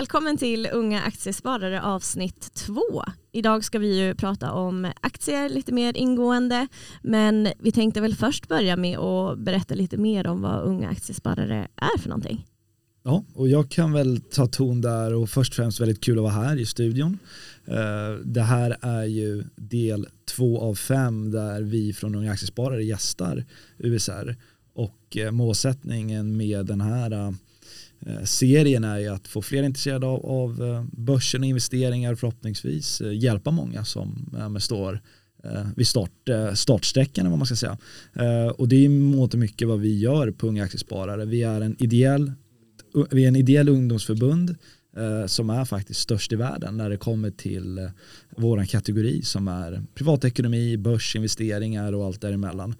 Välkommen till Unga Aktiesparare avsnitt två. Idag ska vi ju prata om aktier lite mer ingående men vi tänkte väl först börja med att berätta lite mer om vad Unga Aktiesparare är för någonting. Ja, och jag kan väl ta ton där och först och främst väldigt kul att vara här i studion. Eh, det här är ju del två av fem där vi från Unga Aktiesparare gästar USR och eh, målsättningen med den här eh, Eh, serien är ju att få fler intresserade av, av eh, börsen och investeringar förhoppningsvis eh, hjälpa många som står vid start, startsträckan vad man ska säga. Och det är mot mycket vad vi gör på Unga Aktiesparare. Vi är en ideell vi är en ideell ungdomsförbund som är faktiskt störst i världen när det kommer till vår våran kategori som är privatekonomi, börsinvesteringar och allt däremellan.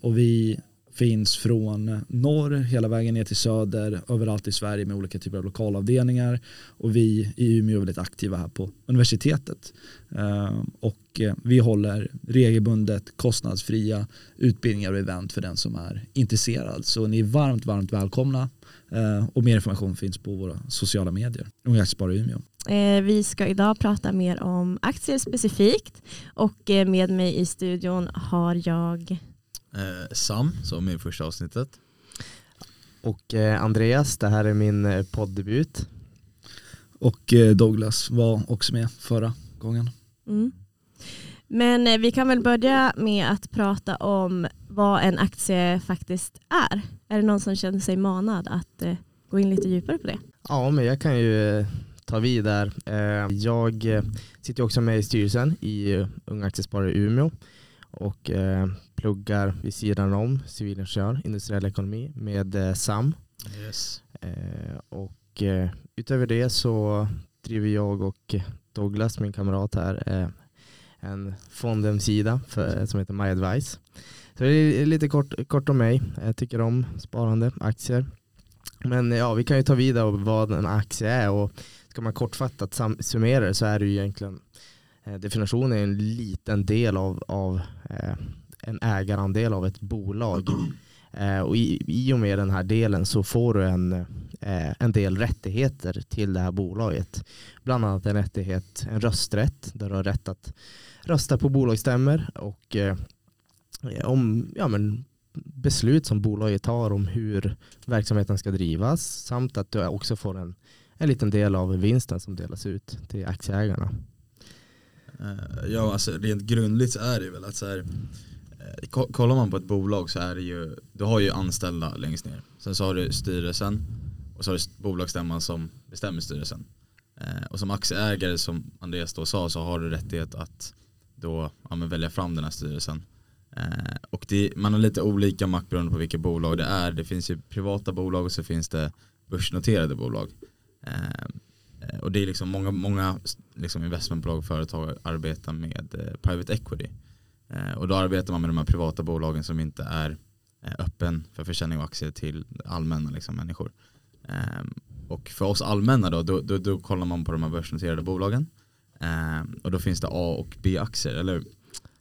Och vi finns från norr hela vägen ner till söder överallt i Sverige med olika typer av lokalavdelningar. Och vi i Umeå är väldigt aktiva här på universitetet. Ehm, och eh, vi håller regelbundet kostnadsfria utbildningar och event för den som är intresserad. Så ni är varmt varmt välkomna. Ehm, och mer information finns på våra sociala medier. Unga Aktiesparare Umeå. Eh, vi ska idag prata mer om aktier specifikt. Och eh, med mig i studion har jag Sam som är i första avsnittet. Och Andreas, det här är min poddebut. Och Douglas var också med förra gången. Mm. Men vi kan väl börja med att prata om vad en aktie faktiskt är. Är det någon som känner sig manad att eh, gå in lite djupare på det? Ja, men jag kan ju eh, ta vid där. Eh, jag eh, sitter också med i styrelsen i uh, Unga Aktiesparare Umeå och eh, pluggar vid sidan om civilingenjör, industriell ekonomi med eh, SAM. Yes. och utöver det så driver jag och Douglas, min kamrat här, en fondhemsida som heter My Advice. Så det är lite kort, kort om mig. Jag tycker om sparande, aktier. Men ja, vi kan ju ta vidare vad en aktie är och ska man kortfattat summera det så är det ju egentligen definition definitionen är en liten del av, av eh, en ägarandel av ett bolag. Eh, och i, i och med den här delen så får du en, eh, en del rättigheter till det här bolaget. Bland annat en rättighet, en rösträtt där du har rätt att rösta på bolagsstämmer och eh, om ja, men beslut som bolaget tar om hur verksamheten ska drivas samt att du också får en, en liten del av vinsten som delas ut till aktieägarna. Eh, ja, alltså rent grundligt så är det väl att så här, eh, kollar man på ett bolag så är det ju, du har ju anställda längst ner. Sen så har du styrelsen och så har du bolagsstämman som bestämmer styrelsen. Eh, och som aktieägare som Andreas då sa så har du rättighet att då ja, välja fram den här styrelsen. Eh, och det, man har lite olika makt beroende på vilket bolag det är. Det finns ju privata bolag och så finns det börsnoterade bolag. Eh och det är liksom många, många liksom investmentbolag och företag arbetar med eh, private equity. Eh, och då arbetar man med de här privata bolagen som inte är eh, öppen för försäljning av aktier till allmänna liksom, människor. Ehm, och för oss allmänna då, då, då, då, kollar man på de här börsnoterade bolagen. Ehm, och då finns det A och B-aktier, eller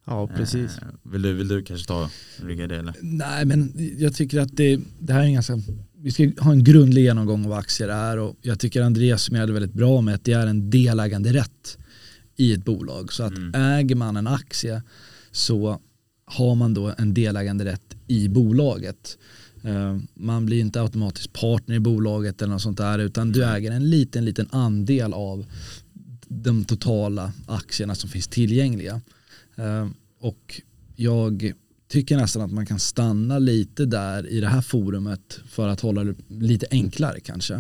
Ja, precis. Eh, vill, du, vill du kanske ta rygga det eller? Nej, men jag tycker att det, det här är en ganska vi ska ha en grundlig genomgång av vad aktier är och jag tycker Andreas summerade väldigt bra med att det är en delägande rätt i ett bolag. Så att mm. äger man en aktie så har man då en delägande rätt i bolaget. Eh, man blir inte automatiskt partner i bolaget eller något sånt där utan du äger en liten liten andel av de totala aktierna som finns tillgängliga. Eh, och jag tycker nästan att man kan stanna lite där i det här forumet för att hålla det lite enklare kanske.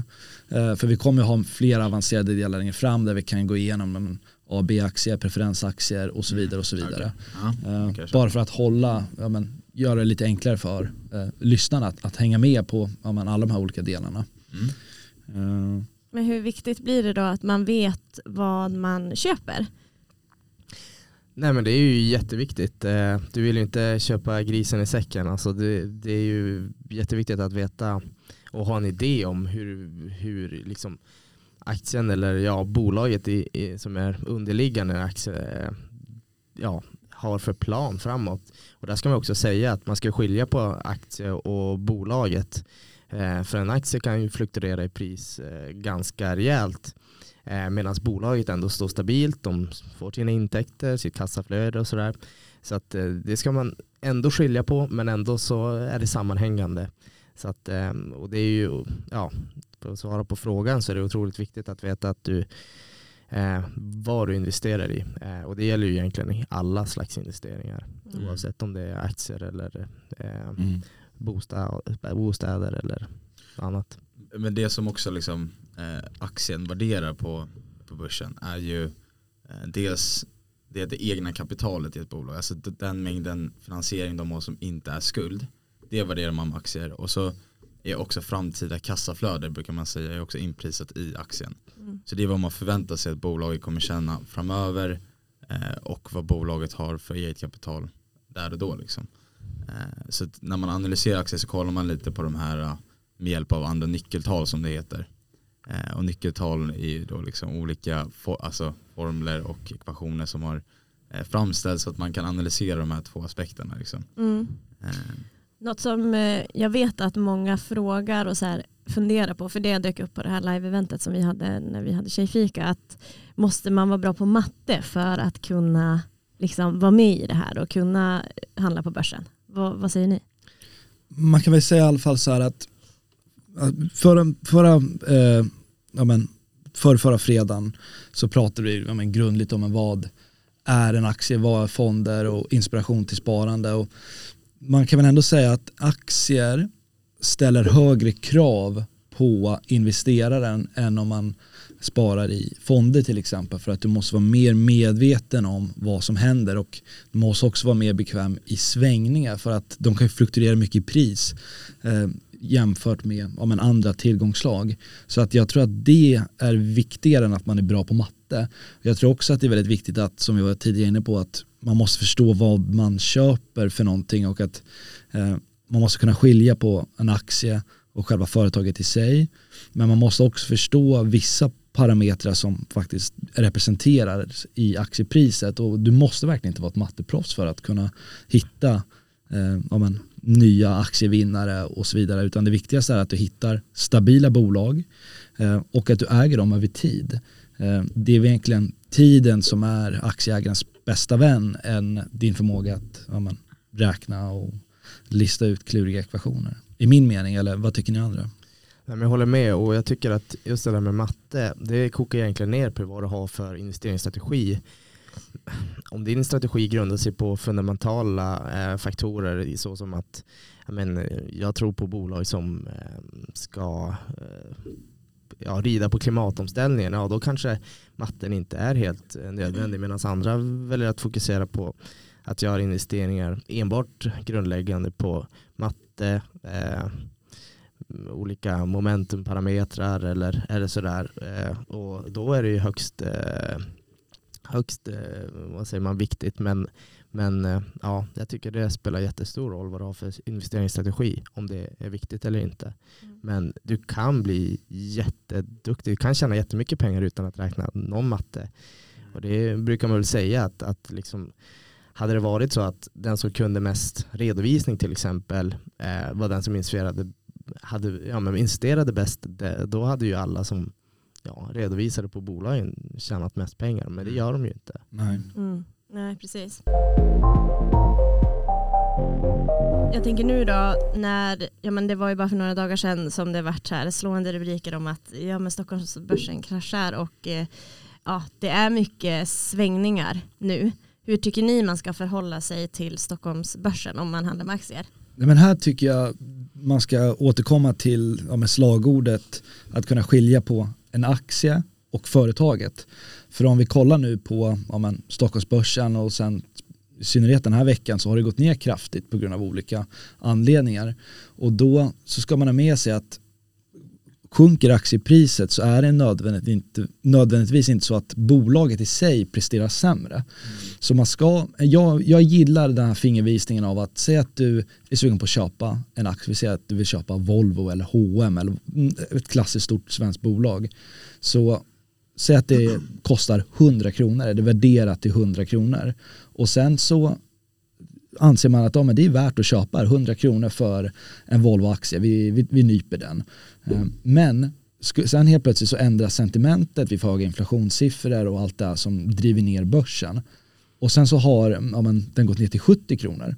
Eh, för vi kommer ha fler avancerade delar längre fram där vi kan gå igenom A, B-aktier, preferensaktier och så vidare och så vidare. Okay. Ja, okay, Bara för att hålla, ja, men, göra det lite enklare för eh, lyssnarna att, att, hänga med på ja, men, alla de här olika delarna. Mm. Uh. Men hur viktigt blir det då att man vet vad man köper? Nej men det är ju jätteviktigt. Eh, du vill ju inte köpa grisen i säcken. Alltså det, det är ju jätteviktigt att veta och ha en idé om hur, hur liksom aktien eller ja, bolaget i, i, som är underliggande aktie eh, ja, har för plan framåt. Och där ska man också säga att man ska skilja på aktie och bolaget. Eh, för en aktie kan ju fluktuera i pris ganska rejält. Medan bolaget ändå står stabilt, de får sina intäkter, sitt kassaflöde och sådär. Så att det ska man ändå skilja på men ändå så är det sammanhängande. Så att, och det är ju, ja, för att svara på frågan så är det otroligt viktigt att veta att du eh, vad du investerar i. Eh, och det gäller ju egentligen alla slags investeringar. Mm. Oavsett om det är aktier eller eh, mm. Bostad, bostäder eller annat. Men det som också liksom, eh, aktien värderar på, på börsen är ju eh, dels det, det egna kapitalet i ett bolag. Alltså den mängden finansiering de har som inte är skuld. Det värderar man med aktier. Och så är också framtida kassaflöde brukar man säga är också inprisat i aktien. Mm. Så det är vad man förväntar sig att bolaget kommer tjäna framöver eh, och vad bolaget har för eget kapital där och då. Liksom. Eh, så när man analyserar aktier så kollar man lite på de här uh, med hjälp av andra nyckeltal som det heter. Eh, och nyckeltal är ju då liksom olika for, alltså formler och ekvationer som har eh, framställts så att man kan analysera de här två aspekterna. Liksom. Mm. Eh, något som eh, jag vet att många frågar och så här funderar på, för det dök upp på det här live-eventet som vi hade när vi hade Tjejfika, att måste man vara bra på matte för att kunna liksom vara med i det här och kunna handla på börsen? vad, vad säger ni? Man kan väl säga i alla fall så här att förra, förra, eh, ja men, för förra fredagen så pratade vi ja men, grundligt om vad är en aktie, vad är fonder och inspiration till sparande. Och man kan väl ändå säga att aktier ställer högre krav på investeraren än om man sparar i fonder till exempel för att du måste vara mer medveten om vad som händer och du måste också vara mer bekväm i svängningar för att de kan fluktuera mycket i pris eh, jämfört med ja, men andra tillgångslag. Så att jag tror att det är viktigare än att man är bra på matte. Jag tror också att det är väldigt viktigt att, som vi var tidigare inne på, att man måste förstå vad man köper för någonting och att eh, man måste kunna skilja på en aktie och själva företaget i sig. Men man måste också förstå vissa parametrar som faktiskt representerar i aktiepriset och du måste verkligen inte vara ett matteproffs för att kunna hitta eh, ja, men, nya aktievinnare och så vidare utan det viktigaste är att du hittar stabila bolag eh, och att du äger dem över tid. Eh, det är egentligen tiden som är aktieägarens bästa vän än din förmåga att ja, räkna och lista ut kluriga ekvationer. I min mening, eller vad tycker ni andra? Jag håller med och jag tycker att just det där med matte, det kokar egentligen ner på vad du har för investeringsstrategi. Om din strategi grundar sig på fundamentala eh, faktorer så som att men, eh, jag tror på bolag som eh, ska eh, ja, rida på klimatomställningen, ja då kanske matten inte är helt eh, nödvändig medan andra väljer att fokusera på att göra investeringar enbart grundläggande på matte, eh, olika momentumparametrar eller, eller sådär. Eh, och då är det ju högst, eh, högst eh, vad säger man, viktigt men men ja, jag tycker det spelar jättestor roll vad du har för investeringsstrategi, om det är viktigt eller inte. Mm. Men du kan bli jätteduktig, du kan tjäna jättemycket pengar utan att räkna någon matte. Mm. Och det brukar man väl säga att, att liksom, hade det varit så att den som kunde mest redovisning till exempel eh, var den som investerade, hade, ja, men investerade bäst, det, då hade ju alla som ja, redovisade på bolagen tjänat mest pengar. Men det mm. gör de ju inte. Nej. Mm. Nej, precis. Jag tänker nu då, när, ja men det var ju bara för några dagar sedan som det vart så här slående rubriker om att ja men Stockholmsbörsen kraschar och eh, ja, det är mycket svängningar nu. Hur tycker ni man ska förhålla sig till Stockholmsbörsen om man handlar med aktier? Men här tycker jag man ska återkomma till ja, med slagordet att kunna skilja på en aktie och företaget. För om vi kollar nu på ja, men, Stockholmsbörsen och sen i synnerhet den här veckan så har det gått ner kraftigt på grund av olika anledningar. Och då så ska man ha med sig att sjunker aktiepriset så är det nödvändigtvis inte, nödvändigtvis inte så att bolaget i sig presterar sämre. Mm. Så man ska, jag, jag gillar den här fingervisningen av att säga att du är sugen på att köpa en aktie, vi säger att du vill köpa Volvo eller H&M eller ett klassiskt stort svenskt bolag. Så säg att det kostar 100 kronor, det är värderat till 100 kronor. Och sen så anser man att ja, men det är värt att köpa 100 kronor för en Volvo-aktie, vi, vi, vi nyper den. Eh, men sen helt plötsligt så ändras sentimentet, vi får höga inflationssiffror och allt det här som driver ner börsen. Och sen så har ja, men, den gått ner till 70 kronor.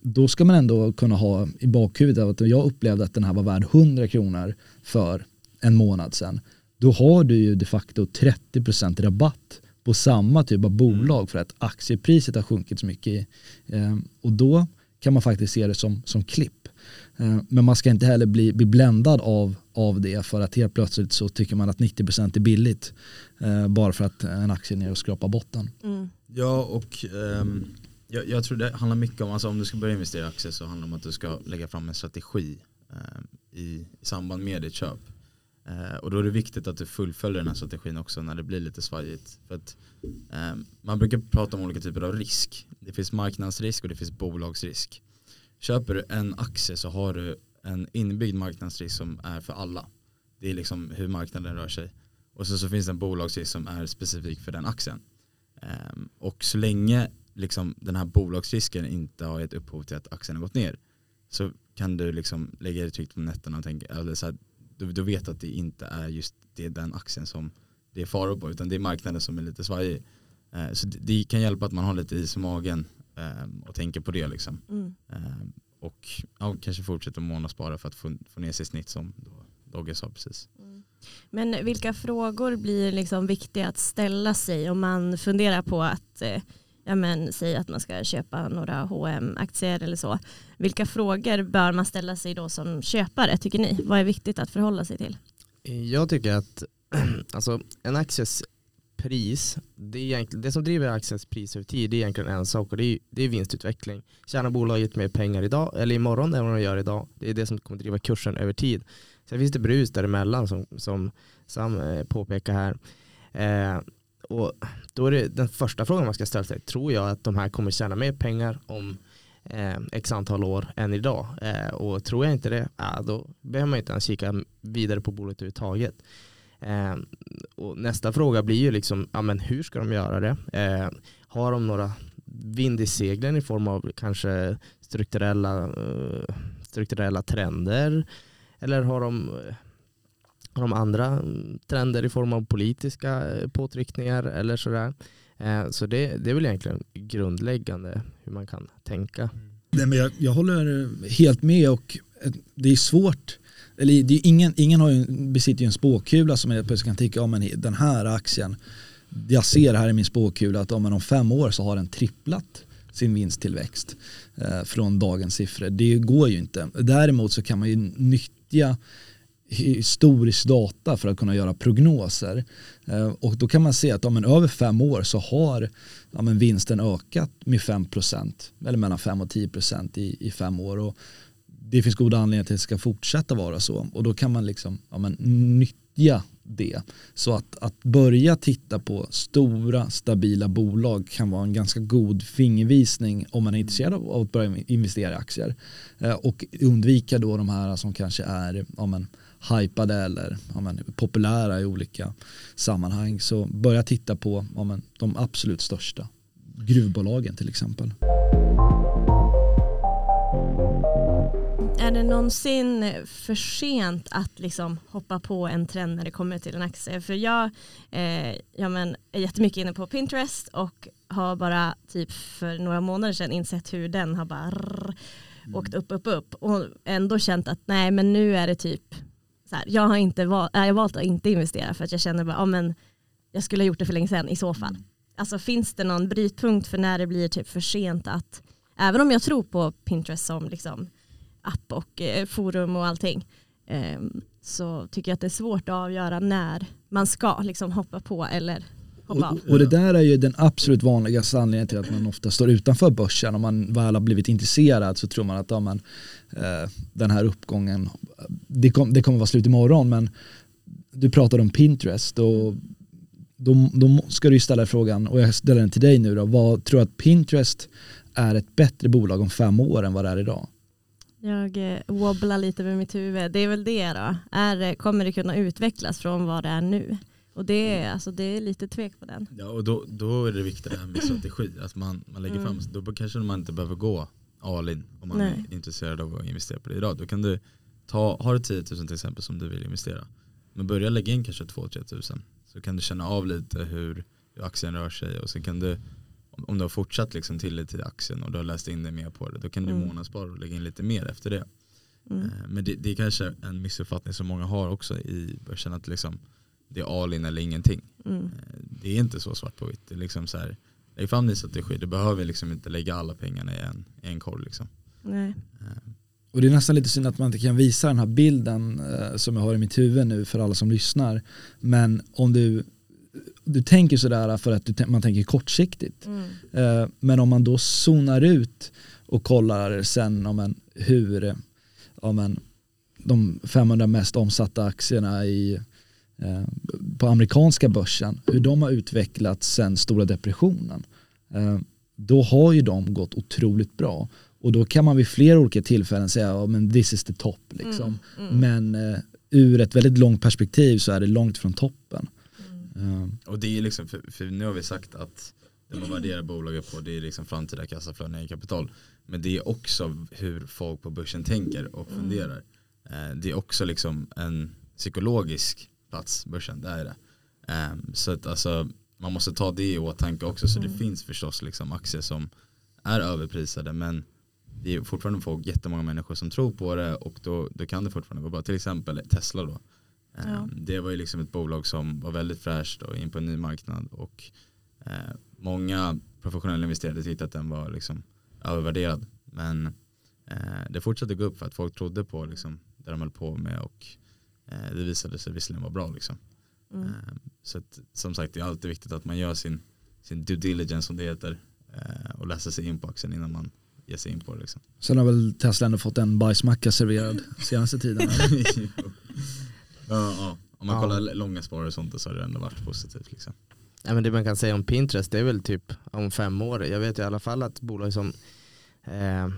Då ska man ändå kunna ha i bakhuvudet att jag upplevde att den här var värd 100 kronor för en månad sedan. Då har du ju de facto 30% rabatt på samma typ av bolag för att aktiepriset har sjunkit så mycket. Eh, och då kan man faktiskt se det som, som klipp. Eh, men man ska inte heller bli, bli bländad av, av det för att helt plötsligt så tycker man att 90% är billigt eh, bara för att en aktie är ner och skrapar botten. Mm. Ja och um, jag, jag, tror det handlar mycket om, alltså om du ska börja investera i aktier så handlar det om att du ska lägga fram en strategi um, i, i samband med ditt köp. Eh, och då är det viktigt att du fullföljer den här strategin också när det blir lite svajigt. För att, eh, man brukar prata om olika typer av risk. Det finns marknadsrisk och det finns bolagsrisk. Köper du en aktie så har du en inbyggd marknadsrisk som är för alla. Det är liksom hur marknaden rör sig. Och så, så finns det en bolagsrisk som är specifik för den aktien. Um, och så länge liksom, den här bolagsrisken inte har gett upphov till att aktien har gått ner så kan du liksom lägga dig tryggt på nätterna och tänka, eller så här, du, du vet att det inte är just det, den aktien som det är faror på utan det är marknaden som är lite svajig. Uh, så det, det, kan hjälpa att man har lite is i magen um, och tänker på det liksom. Mm. Um, och ja, kanske fortsätta månadsspara för att få, få ner sitt snitt som Dogge sa precis. Mm. Men vilka frågor blir liksom viktiga att ställa sig om man funderar på att eh, ja, men, säg att man ska köpa några hm aktier eller så. Vilka frågor bör man ställa sig då som köpare tycker ni? Vad är viktigt att förhålla sig till? Jag tycker att alltså, en akties pris, det, är det som driver aktiens pris över tid det är egentligen en sak och det är, det är vinstutveckling. Tjänar bolaget mer pengar idag eller imorgon än vad de gör idag? Det är det som kommer driva kursen över tid. Sen finns det brus däremellan som, som Sam eh, påpekar här. Eh, och då är det den första frågan man ska ställa sig. Tror jag att de här kommer tjäna mer pengar om eh, x antal år än idag? Eh, och tror jag inte det, eh, då behöver man inte ens kika vidare på bolaget överhuvudtaget. Eh, och nästa fråga blir ju liksom, ja, men hur ska de göra det? Eh, har de några vind i seglen i form av kanske strukturella, eh, strukturella trender? Eller har de, eh, har de andra mm, trender i form av politiska eh, påtryckningar eller sådär? Eh, så det, det är väl egentligen grundläggande hur man kan tänka. Mm. Nej, men jag, jag håller helt med och eh, det är svårt eller det är ingen, ingen har ju, besitter ju en spåkula som jag plötsligt kan tycka, om ja, den här aktien, jag ser här i min spåkula att om, om fem år så har den tripplat sin vinsttillväxt eh, från dagens siffror. Det går ju inte. Däremot så kan man ju nyttja historisk data för att kunna göra prognoser. Eh, och då kan man se att om en över fem år så har ja, men vinsten ökat med 5% eller mellan 5 och 10% i, i fem år. Och det finns goda anledningar till att det ska fortsätta vara så och då kan man liksom ja, men, nyttja det. Så att, att börja titta på stora stabila bolag kan vara en ganska god fingervisning om man är intresserad av att börja investera i aktier. Eh, och undvika då de här som kanske är ja, men, hypade eller ja, men, populära i olika sammanhang. Så börja titta på ja, men, de absolut största gruvbolagen till exempel. Är det någonsin för sent att liksom hoppa på en trend när det kommer till en aktie? För jag eh, ja, men, är jättemycket inne på Pinterest och har bara typ för några månader sedan insett hur den har bara rrr, mm. åkt upp, upp, upp och ändå känt att nej men nu är det typ så här, jag har inte val, jag har valt att inte investera för att jag känner bara, ja, men jag skulle ha gjort det för länge sedan i så fall. Alltså finns det någon brytpunkt för när det blir typ för sent att, även om jag tror på Pinterest som liksom app och eh, forum och allting eh, så tycker jag att det är svårt att avgöra när man ska liksom hoppa på eller hoppa av. Och, och det där är ju den absolut vanligaste anledningen till att man ofta står utanför börsen. Om man väl har blivit intresserad så tror man att ja, man, eh, den här uppgången, det, kom, det kommer vara slut imorgon men du pratade om Pinterest och då, då ska du ställa frågan, och jag ställer den till dig nu då, vad tror du att Pinterest är ett bättre bolag om fem år än vad det är idag? Jag eh, wobblar lite med mitt huvud. Det är väl det då. Är, kommer det kunna utvecklas från vad det är nu? Och det är, alltså, det är lite tvek på den. Ja, och då, då är det viktigt det här med strategi, att man, man lägger Mm. fram, då kanske man inte behöver gå all in om man Nej. är intresserad av att investera på det idag. Då kan du ta, har du 10 000 till exempel som du vill investera, men börja lägga in kanske 2-3 tusen så kan du känna av lite hur, hur aktien rör sig och sen kan du om du har fortsatt liksom tillit till aktien och du har läst in dig mer på det, då kan du Mm. månadsspara och lägga in lite mer efter det. Mm. Eh, Men det, det är kanske en missuppfattning som många har också i börsen att liksom, det är all in eller ingenting. Mm. Eh, Det är inte så svart på vitt. Det är liksom så här, lägg fram din strategi, du behöver liksom inte lägga alla pengarna i en, i en korg. Liksom. Nej. Eh, Och det är nästan lite synd att man inte kan visa den här bilden eh, som jag har i mitt huvud nu för alla som lyssnar. Men om du, du tänker sådär för att du, man tänker kortsiktigt. Mm. Eh, men om man då zonar ut och kollar sen om en, hur om en, de 500 mest omsatta aktierna i, eh, på amerikanska börsen, hur de har utvecklats sen stora depressionen. Eh, då har ju de gått otroligt bra. Och då kan man vid flera olika tillfällen säga ja, men this is the top. Liksom. Mm. Mm. Men eh, ur ett väldigt långt perspektiv så är det långt från toppen. Mm. Och det är liksom, för, för nu har vi sagt att det man värderar bolaget på det är liksom framtida kassaflöden i kapital. Men det är också hur folk på börsen tänker och Mm. funderar. Eh, Det är också liksom en psykologisk plats, börsen, det är det. Eh, Så att alltså, man måste ta det i åtanke också. Så Mm. det finns förstås liksom aktier som är överprisade men det är fortfarande folk, jättemånga människor som tror på det och då, då kan det fortfarande gå bra. Till exempel Tesla då. Ja. Det var ju liksom ett bolag som var väldigt fräscht och in på en ny marknad och eh, många professionella investerare tyckte att den var liksom övervärderad. Men eh, det fortsatte gå upp för att folk trodde på liksom, det de höll på med och eh, det visade sig visserligen vara bra. Liksom. Mm. Eh, Så att, som sagt det är alltid viktigt att man gör sin, sin due diligence som det heter eh, och läser sig in på aktien innan man ger sig in på det. Liksom. sen har väl Tesla ändå fått en bajsmacka serverad senaste tiden. eller? ja, ja. Om man Ja. kollar långa spår och sånt så har det ändå varit positivt. Liksom. Ja, men det man kan säga om Pinterest det är väl typ om fem år. Jag vet i alla fall att bolag som eh,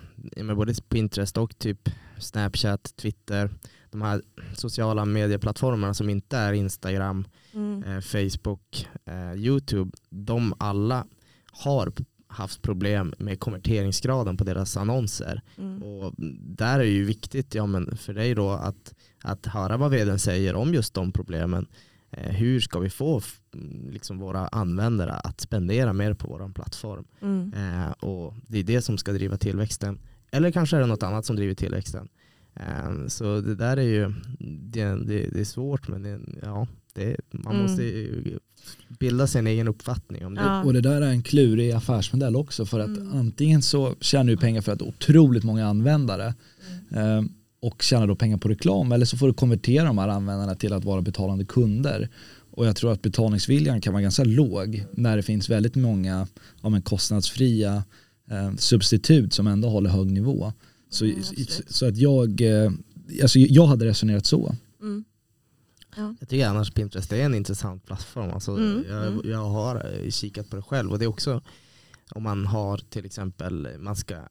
med både Pinterest och typ Snapchat, Twitter, de här sociala medieplattformarna som inte är Instagram, Mm. eh, Facebook, eh, YouTube, de alla har haft problem med konverteringsgraden på deras annonser. Mm. Och där är det ju viktigt ja, men för dig då att, att höra vad vdn säger om just de problemen. Eh, hur ska vi få liksom våra användare att spendera mer på vår plattform? Mm. Eh, och det är det som ska driva tillväxten. Eller kanske är det något annat som driver tillväxten. Eh, så det där är ju det, det, det är svårt men det, ja, det, man Mm. måste ju bilda sin egen uppfattning om det. Ja. Och det där är en klurig affärsmodell också för att Mm. antingen så tjänar du pengar för att otroligt många användare eh, och tjänar då pengar på reklam eller så får du konvertera de här användarna till att vara betalande kunder. Och jag tror att betalningsviljan kan vara ganska låg när det finns väldigt många ja, men kostnadsfria eh, substitut som ändå håller hög nivå. Så, Mm, absolut. så att jag, eh, alltså jag hade resonerat så. Mm. Ja. Jag tycker annars Pinterest är en intressant plattform. Alltså, Mm, jag, mm. jag har kikat på det själv och det är också om man har till exempel, man ska eh,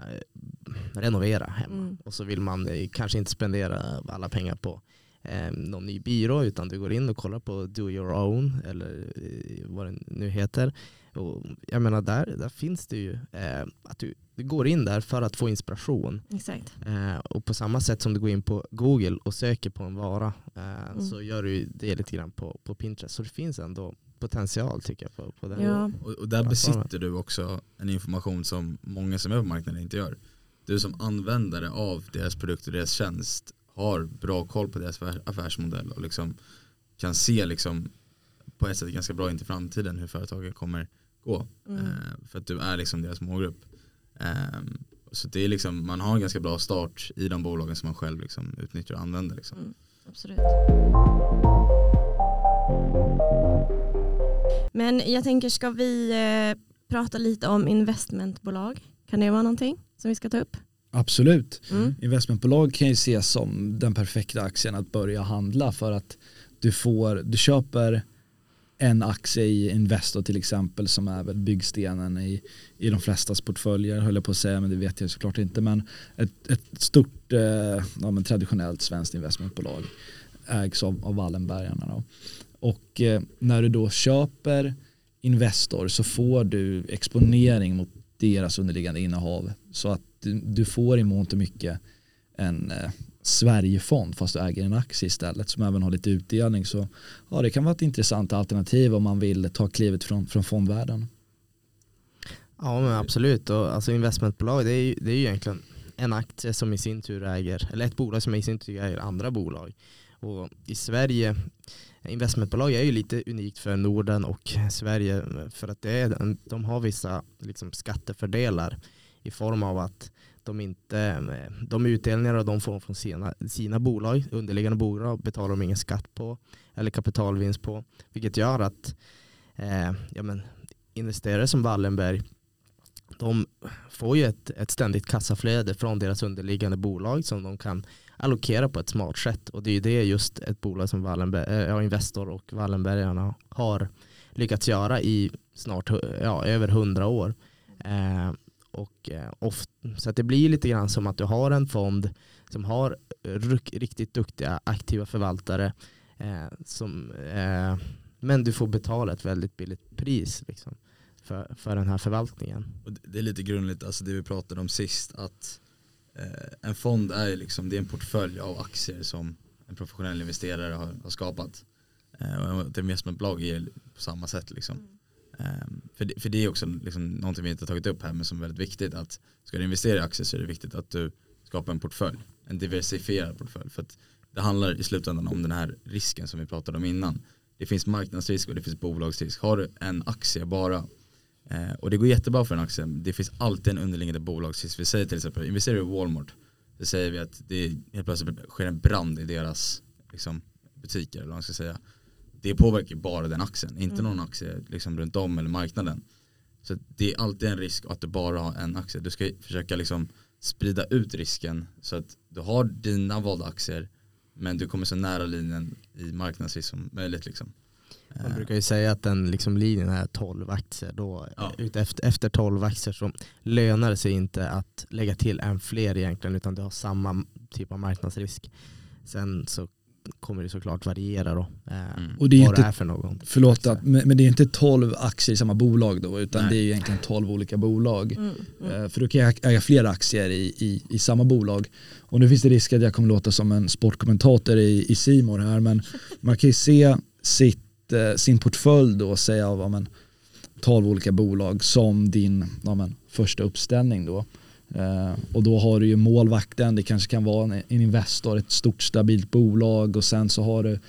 renovera hemma Mm. och så vill man eh, kanske inte spendera alla pengar på eh, någon ny byrå utan du går in och kollar på do your own eller eh, vad det nu heter. Och jag menar där, där finns det ju eh, att du, du går in där för att få inspiration. Eh, och på samma sätt som du går in på Google och söker på en vara eh, Mm. så gör du det lite grann på, på Pinterest. Så det finns ändå potential tycker jag på, på den. Ja. Och, och där besitter du också en information som många som är på marknaden inte gör. Du som användare av deras produkt och deras tjänst har bra koll på deras affär- affärsmodell och liksom kan se liksom på ett sätt ganska bra in till framtiden hur företaget kommer gå. Mm. Eh, för att du är liksom deras målgrupp. Ehm, så det är liksom, man har en ganska bra start i de bolagen som man själv liksom utnyttjar och använder. Liksom. Mm. Absolut. Men jag tänker, ska vi eh, prata lite om investmentbolag? Kan det vara någonting som vi ska ta upp? Absolut. Mm. Investmentbolag kan ju ses som den perfekta aktien att börja handla för att du får, du köper en aktie i Investor till exempel som är väl byggstenen i, i de flestas portföljer höll jag på att säga men det vet jag såklart inte men ett, ett stort eh, ja, traditionellt svenskt investmentbolag ägs av, av Wallenbergarna då. Och eh, när du då köper Investor så får du exponering mot deras underliggande innehav. Så att du, får i mångt och mycket en eh, Sverigefond fast du äger en aktie istället som även har lite utdelning. Så ja, det kan vara ett intressant alternativ om man vill ta klivet från, från fondvärlden. Ja men absolut, och alltså investmentbolag det är, ju, det är ju egentligen en aktie som i sin tur äger, eller ett bolag som i sin tur äger andra bolag. Och i Sverige, investmentbolag är ju lite unikt för Norden och Sverige för att det är, de har vissa liksom, skattefördelar i form av att de inte, de utdelningar de får från sina, sina bolag, underliggande bolag, betalar de ingen skatt på eller kapitalvinst på. Vilket gör att eh, ja, men, investerare som Wallenberg de får ju ett, ett ständigt kassaflöde från deras underliggande bolag som de kan allokera på ett smart sätt. Och det är ju det just ett bolag som Wallenberg, eh, ja, Investor och Wallenbergarna har lyckats göra i snart ja, över hundra år. Eh, och, eh, så att det blir lite grann som att du har en fond som har riktigt duktiga aktiva förvaltare eh, som, eh, men du får betala ett väldigt billigt pris. Liksom för, för den här förvaltningen. Och det är lite grundligt, alltså det vi pratade om sist, att en fond är, liksom, det är en portfölj av aktier som en professionell investerare har, har skapat. Eh, och ett investmentbolag är på samma sätt. Liksom. Mm. Eh, för, det, för det är också liksom, någonting vi inte har tagit upp här men som är väldigt viktigt att ska du investera i aktier så är det viktigt att du skapar en portfölj, en diversifierad portfölj. För att det handlar i slutändan om den här risken som vi pratade om innan. Det finns marknadsrisk och det finns bolagsrisk. Har du en aktie bara Eh, och det går jättebra för en aktie. Det finns alltid en underliggande bolagsrisk. Vi säger till exempel, investerar i Walmart. Så säger vi att det helt plötsligt sker en brand i deras liksom, butiker. Eller vad man ska säga. Det påverkar bara den aktien, inte mm. någon aktie liksom, runt om eller marknaden. Så det är alltid en risk att du bara har en aktie. Du ska försöka liksom sprida ut risken så att du har dina valda aktier men du kommer så nära linjen i marknadsrisk som möjligt. Liksom. Man brukar ju säga att den liksom linjen är 12 aktier. Då, ja. efter, efter 12 aktier så lönar det sig inte att lägga till en fler egentligen utan du har samma typ av marknadsrisk. Sen så kommer det såklart variera då. Eh, mm. Och det är vad inte, det är för någon. Förlåt, att, men det är inte 12 aktier i samma bolag då utan Nej. det är egentligen 12 olika bolag. Mm, mm. Eh, för då kan jag äga flera aktier i, i, i samma bolag. Och nu finns det risk att jag kommer låta som en sportkommentator i, i Simor här men man kan ju se sitt Eh, sin portfölj då, säga av ja, men, 12 olika bolag som din ja, men, första uppställning då. Eh, och då har du ju målvakten, det kanske kan vara en, en Investor, ett stort stabilt bolag och sen så har du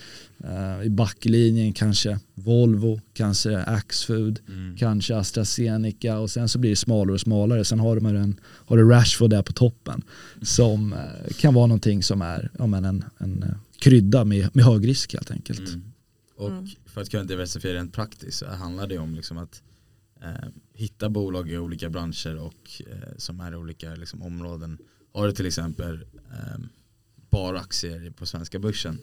eh, i backlinjen kanske Volvo, kanske Axfood, mm. kanske AstraZeneca och sen så blir det smalare och smalare. Sen har du, en, har du Rashford där på toppen som eh, kan vara någonting som är ja, men en, en eh, krydda med, med hög risk helt enkelt. Mm. Och mm. för att kunna diversifiera rent praktiskt så handlar det om liksom att eh, hitta bolag i olika branscher och eh, som är i olika liksom, områden. Har du till exempel eh, bara aktier på svenska börsen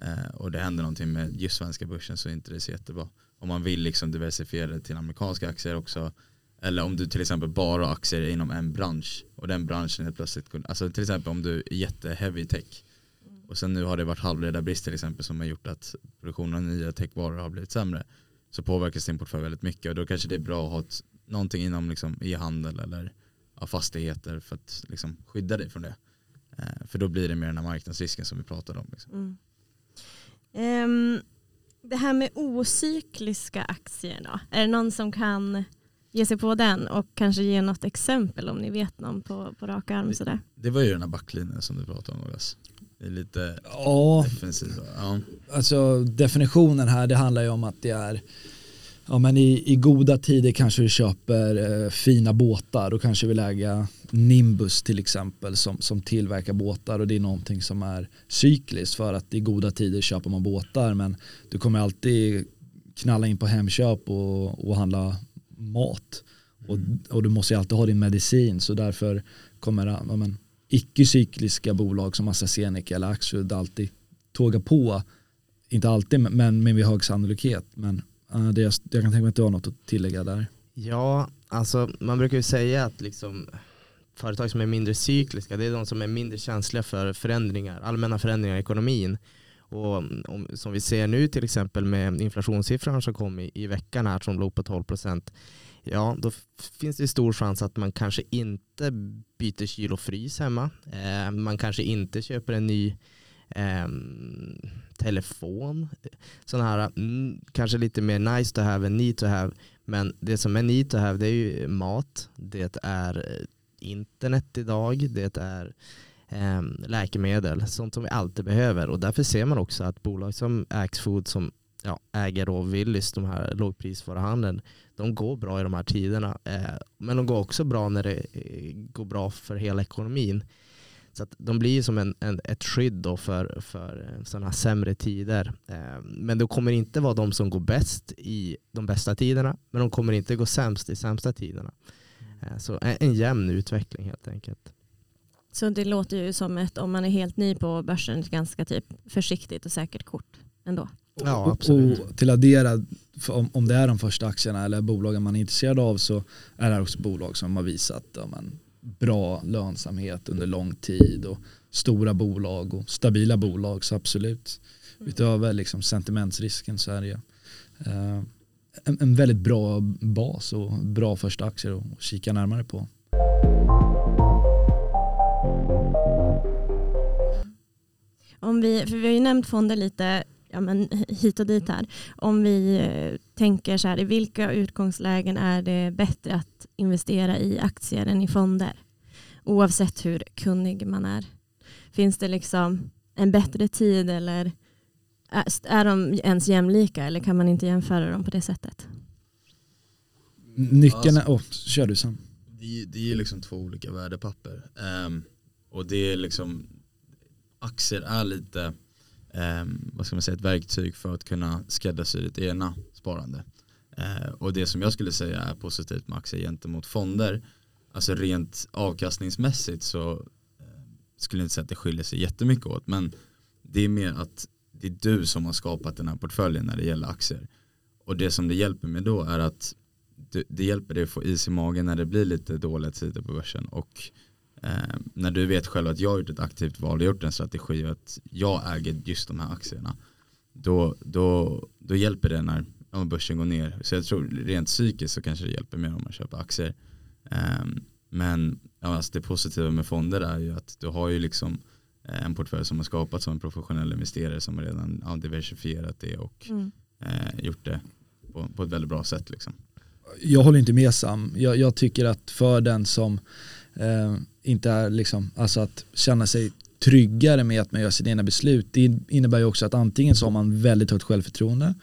eh, och det händer någonting med just svenska börsen så är inte det så jättebra. Om man vill liksom diversifiera det till amerikanska aktier också eller om du till exempel bara har aktier inom en bransch och den branschen helt plötsligt, alltså till exempel om du är jätteheavy tech och sen nu har det varit halvledarbrist till exempel som har gjort att produktionen av nya techvaror har blivit sämre. Så påverkas din portfölj väldigt mycket och då kanske det är bra att ha ett, någonting inom liksom e-handel eller ja, fastigheter för att liksom skydda dig från det. Eh, för då blir det mer den här marknadsrisken som vi pratade om. Liksom. Mm. Um, det här med ocykliska aktier då, är det någon som kan ge sig på den och kanske ge något exempel om ni vet någon på, på rak arm? Sådär. Det, det var ju den här backlinjen som du pratade om. Lukas. Det är lite ja, defensivt. Ja. Alltså definitionen här det handlar ju om att det är Ja men i, i goda tider kanske du köper eh, fina båtar. Då kanske vi lägga Nimbus till exempel som, som tillverkar båtar och det är någonting som är cykliskt för att i goda tider köper man båtar men du kommer alltid knalla in på Hemköp och, och handla mat. Och, mm. och du måste ju alltid ha din medicin så därför kommer ja, men, icke-cykliska bolag som AstraZeneca eller Axfood alltid tågar på. Inte alltid men med hög sannolikhet. Men uh, det, jag, jag kan tänka mig att du har något att tillägga där. Ja, alltså man brukar ju säga att liksom företag som är mindre cykliska det är de som är mindre känsliga för förändringar, allmänna förändringar i ekonomin. Och om, som vi ser nu till exempel med inflationssiffran som kom i, i veckan här som låg på 12 procent ja då finns det stor chans att man kanske inte byter kyl och frys hemma. Eh, man kanske inte köper en ny eh, telefon. Sådana här, mm, kanske lite mer nice to have än need to have. Men det som är need to have det är ju mat, det är eh, internet idag, det är eh, läkemedel, sånt som vi alltid behöver. Och därför ser man också att bolag som Axfood som ja, äger och Willys, de här lågprisvaruhandeln, de går bra i de här tiderna. Eh, men de går också bra när det eh, går bra för hela ekonomin. Så att de blir som en, en, ett skydd då för, för eh, sådana här sämre tider. Eh, men de kommer inte vara de som går bäst i de bästa tiderna, men de kommer inte gå sämst i sämsta tiderna. Eh, så en, en jämn utveckling helt enkelt. Så det låter ju som ett, om man är helt ny på börsen, ett ganska typ försiktigt och säkert kort ändå. Ja, absolut. Och till addera, om, om det är de första aktierna eller bolagen man är intresserad av så är det också bolag som har visat ja, men, bra lönsamhet under lång tid och stora bolag och stabila bolag så absolut. Mm. Utöver liksom sentimentsrisken så är det eh, en, en, väldigt bra bas och bra första aktier att kika närmare på. Om vi, för vi har ju nämnt fonder lite ja, men hit och dit här. Om vi eh, tänker så här, i vilka utgångslägen är det bättre att investera i aktier än i fonder? Oavsett hur kunnig man är. Finns det liksom en bättre tid eller är de ens jämlika eller kan man inte jämföra dem på det sättet? Nyckeln är, oh, kör du sen. Det, det är liksom två olika värdepapper. Um, och det är liksom, aktier är lite eh, vad ska man säga, ett verktyg för att kunna skräddarsy ditt egna sparande. Eh, och det som jag skulle säga är positivt med aktier gentemot fonder, alltså rent avkastningsmässigt så eh, skulle jag inte säga att det skiljer sig jättemycket åt, men det är mer att det är du som har skapat den här portföljen när det gäller aktier. Och det som det hjälper med då är att det hjälper dig att få is i magen när det blir lite dåliga tider på börsen och Eh, när du vet själv att jag har gjort ett aktivt val, och gjort en strategi och att jag äger just de här aktierna. Då, då, då hjälper det när om börsen går ner. Så jag tror rent psykiskt så kanske det hjälper mer om man köper aktier. Eh, men ja, alltså det positiva med fonder är ju att du har ju liksom eh, en portfölj som har skapats som en professionell investerare som redan har diversifierat det och mm. eh, gjort det på, på, ett väldigt bra sätt. Liksom. Jag håller inte med Sam. Jag, jag tycker att för den som eh, inte är liksom, alltså att känna sig tryggare med att man gör sina egna beslut. Det innebär ju också att antingen så har man väldigt högt självförtroende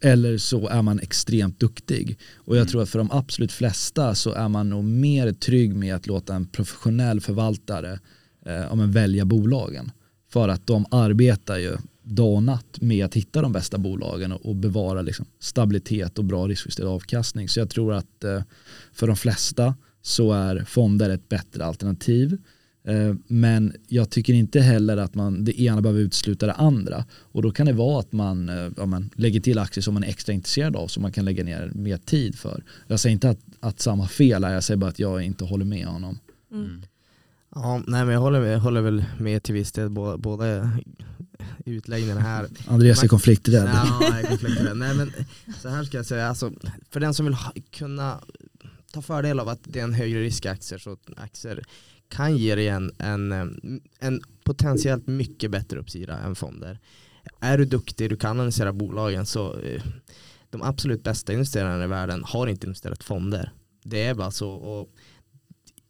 eller så är man extremt duktig. Och jag mm. tror att för de absolut flesta så är man nog mer trygg med att låta en professionell förvaltare eh, om en välja bolagen. För att de arbetar ju dag och natt med att hitta de bästa bolagen och, och bevara liksom, stabilitet och bra riskjusterad avkastning. Så jag tror att eh, för de flesta så är fonder ett bättre alternativ. Eh, men jag tycker inte heller att man, det ena behöver utesluta det andra. Och då kan det vara att man, eh, ja, man lägger till aktier som man är extra intresserad av som man kan lägga ner mer tid för. Jag säger inte att, att samma fel är, jag säger bara att jag inte håller med honom. Mm. mm. Ja, nej, men jag håller, jag håller väl med till viss del, båda, båda utläggningarna här. Andreas är konflikträdd. Nej, konflikträdd. nej, men så här ska jag säga, alltså, för den som vill ha, kunna ta fördel av att det är en högre risk aktier så aktier kan ge dig en, en, eh, en potentiellt mycket bättre uppsida än fonder. Är du duktig, du kan analysera bolagen så eh, de absolut bästa investerarna i världen har inte investerat fonder. Det är bara så. Och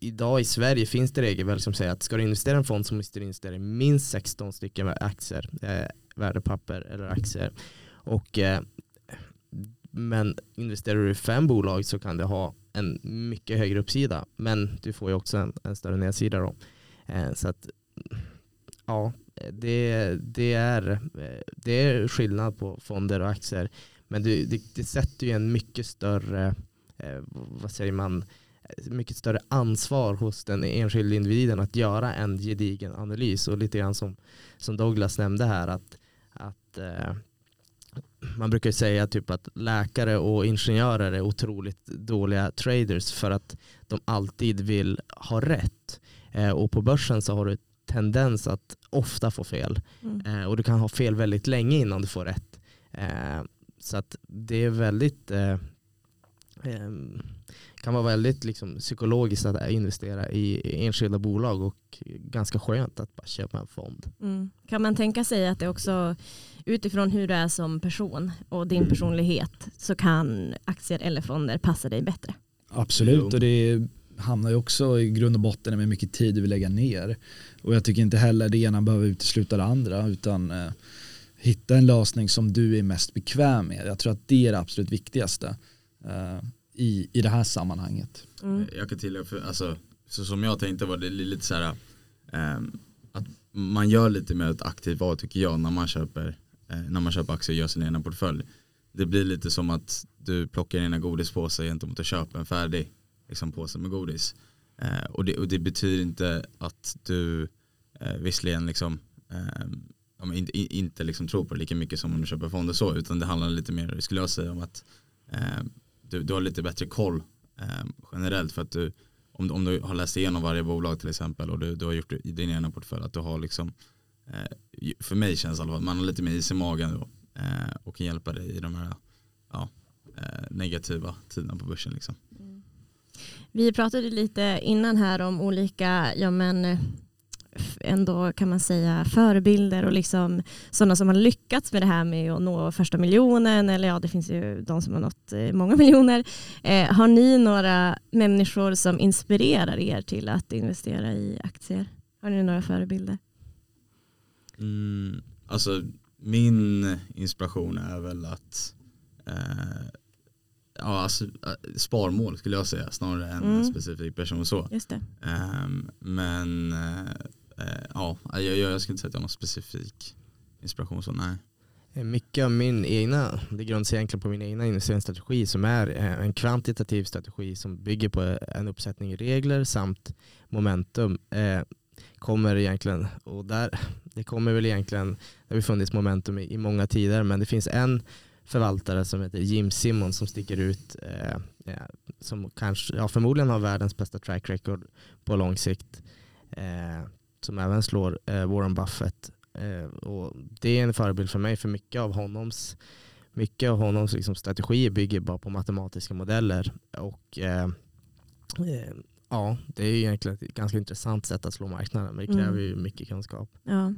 idag i Sverige finns det regelverk som säger att ska du investera i en fond så måste du investera i minst 16 stycken aktier, eh, värdepapper eller aktier. Och, eh, men investerar du i fem bolag så kan det ha en mycket högre uppsida. Men du får ju också en, en större nedsida då. Eh, så att ja, det, det, är, eh, det är skillnad på fonder och aktier. Men det, det, det sätter ju en mycket större, eh, vad säger man, eh, mycket större ansvar hos den enskilda individen att göra en gedigen analys. Och lite grann som, som Douglas nämnde här att, att eh, man brukar säga typ att läkare och ingenjörer är otroligt dåliga traders för att de alltid vill ha rätt. Eh, och på börsen så har du tendens att ofta få fel. Mm. Eh, och du kan ha fel väldigt länge innan du får rätt. Eh, så att det är väldigt eh, eh, kan vara väldigt liksom, psykologiskt att investera i enskilda bolag och ganska skönt att bara köpa en fond. Mm. Kan man tänka sig att det också utifrån hur du är som person och din personlighet så kan aktier eller fonder passa dig bättre? Absolut, och det hamnar ju också i grund och botten med hur mycket tid du vill lägga ner. Och jag tycker inte heller det ena behöver utesluta det andra utan eh, hitta en lösning som du är mest bekväm med. Jag tror att det är det absolut viktigaste eh, i, i det här sammanhanget. Mm. Jag kan tillägga, för, alltså, så som jag tänkte var det lite så här ehm, att man gör lite mer ett aktivt val tycker jag när man köper, eh, när man köper aktier och gör sin egna portfölj. Det blir lite som att du plockar in en godispåse gentemot att köpa en färdig liksom, påse med godis. Eh, och, det, och det betyder inte att du eh, visserligen liksom, ehm, men inte, inte liksom tror på det lika mycket som om du köper fonder så utan det handlar lite mer, skulle jag säga, om att eh, du, du har lite bättre koll eh, generellt för att du om, om du har läst igenom varje bolag till exempel och du, du har gjort det i din egna portfölj att du har liksom eh, för mig känns det att man har lite mer is i magen då eh, och kan hjälpa dig i de här ja, eh, negativa tiderna på börsen liksom. Mm. Vi pratade lite innan här om olika, ja men eh, ändå kan man säga förebilder och liksom sådana som har lyckats med det här med att nå första miljonen eller ja det finns ju de som har nått eh, många miljoner. Eh, har ni några människor som inspirerar er till att investera i aktier? Har ni några förebilder? Mm, alltså min inspiration är väl att eh, ja, alltså, eh, sparmål skulle jag säga snarare än Mm. en specifik person så. Ehm, men eh, Eh, ja, jag, jag, jag inte säga att jag har någon specifik inspiration så nej. Eh, mycket av min egna, det grundas egentligen på min egna investeringsstrategi som är eh, en kvantitativ strategi som bygger på en uppsättning regler samt momentum. Eh, kommer egentligen, och där, det kommer väl egentligen, det har ju funnits momentum i, i många tider men det finns en förvaltare som heter Jim Simon som sticker ut eh, som kanske, ja, förmodligen har världens bästa track record på lång sikt eh, som även slår eh, Warren Buffett Eh, och det är en förebild för mig för mycket av honoms, mycket av honoms liksom strategier bygger bara på matematiska modeller. Och eh, ja, det är egentligen ett ganska intressant sätt att slå marknaden men det Mm. kräver ju mycket kunskap. Ja.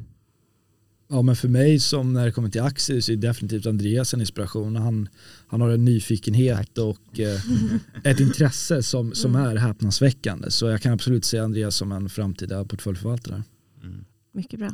Ja men för mig som när det kommer till aktier så är definitivt Andreas en inspiration. Han, han har en nyfikenhet och eh, ett intresse som, som Mm. är häpnadsväckande. Så jag kan absolut se Andreas som en framtida portföljförvaltare. Mm. Mycket bra.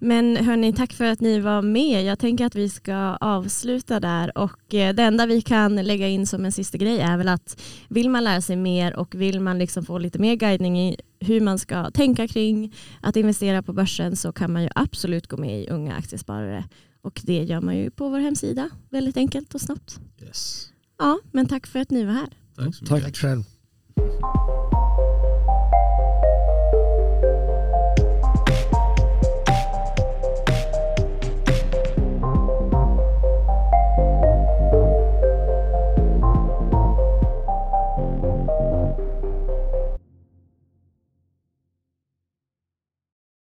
Men hörni, tack för att ni var med. Jag tänker att vi ska avsluta där och eh, det enda vi kan lägga in som en sista grej är väl att vill man lära sig mer och vill man liksom få lite mer guidning i hur man ska tänka kring att investera på börsen så kan man ju absolut gå med i Unga Aktiesparare och det gör man ju på vår hemsida väldigt enkelt och snabbt. Yes. Ja, men tack för att ni var här. Tack så Tack. mycket. själv.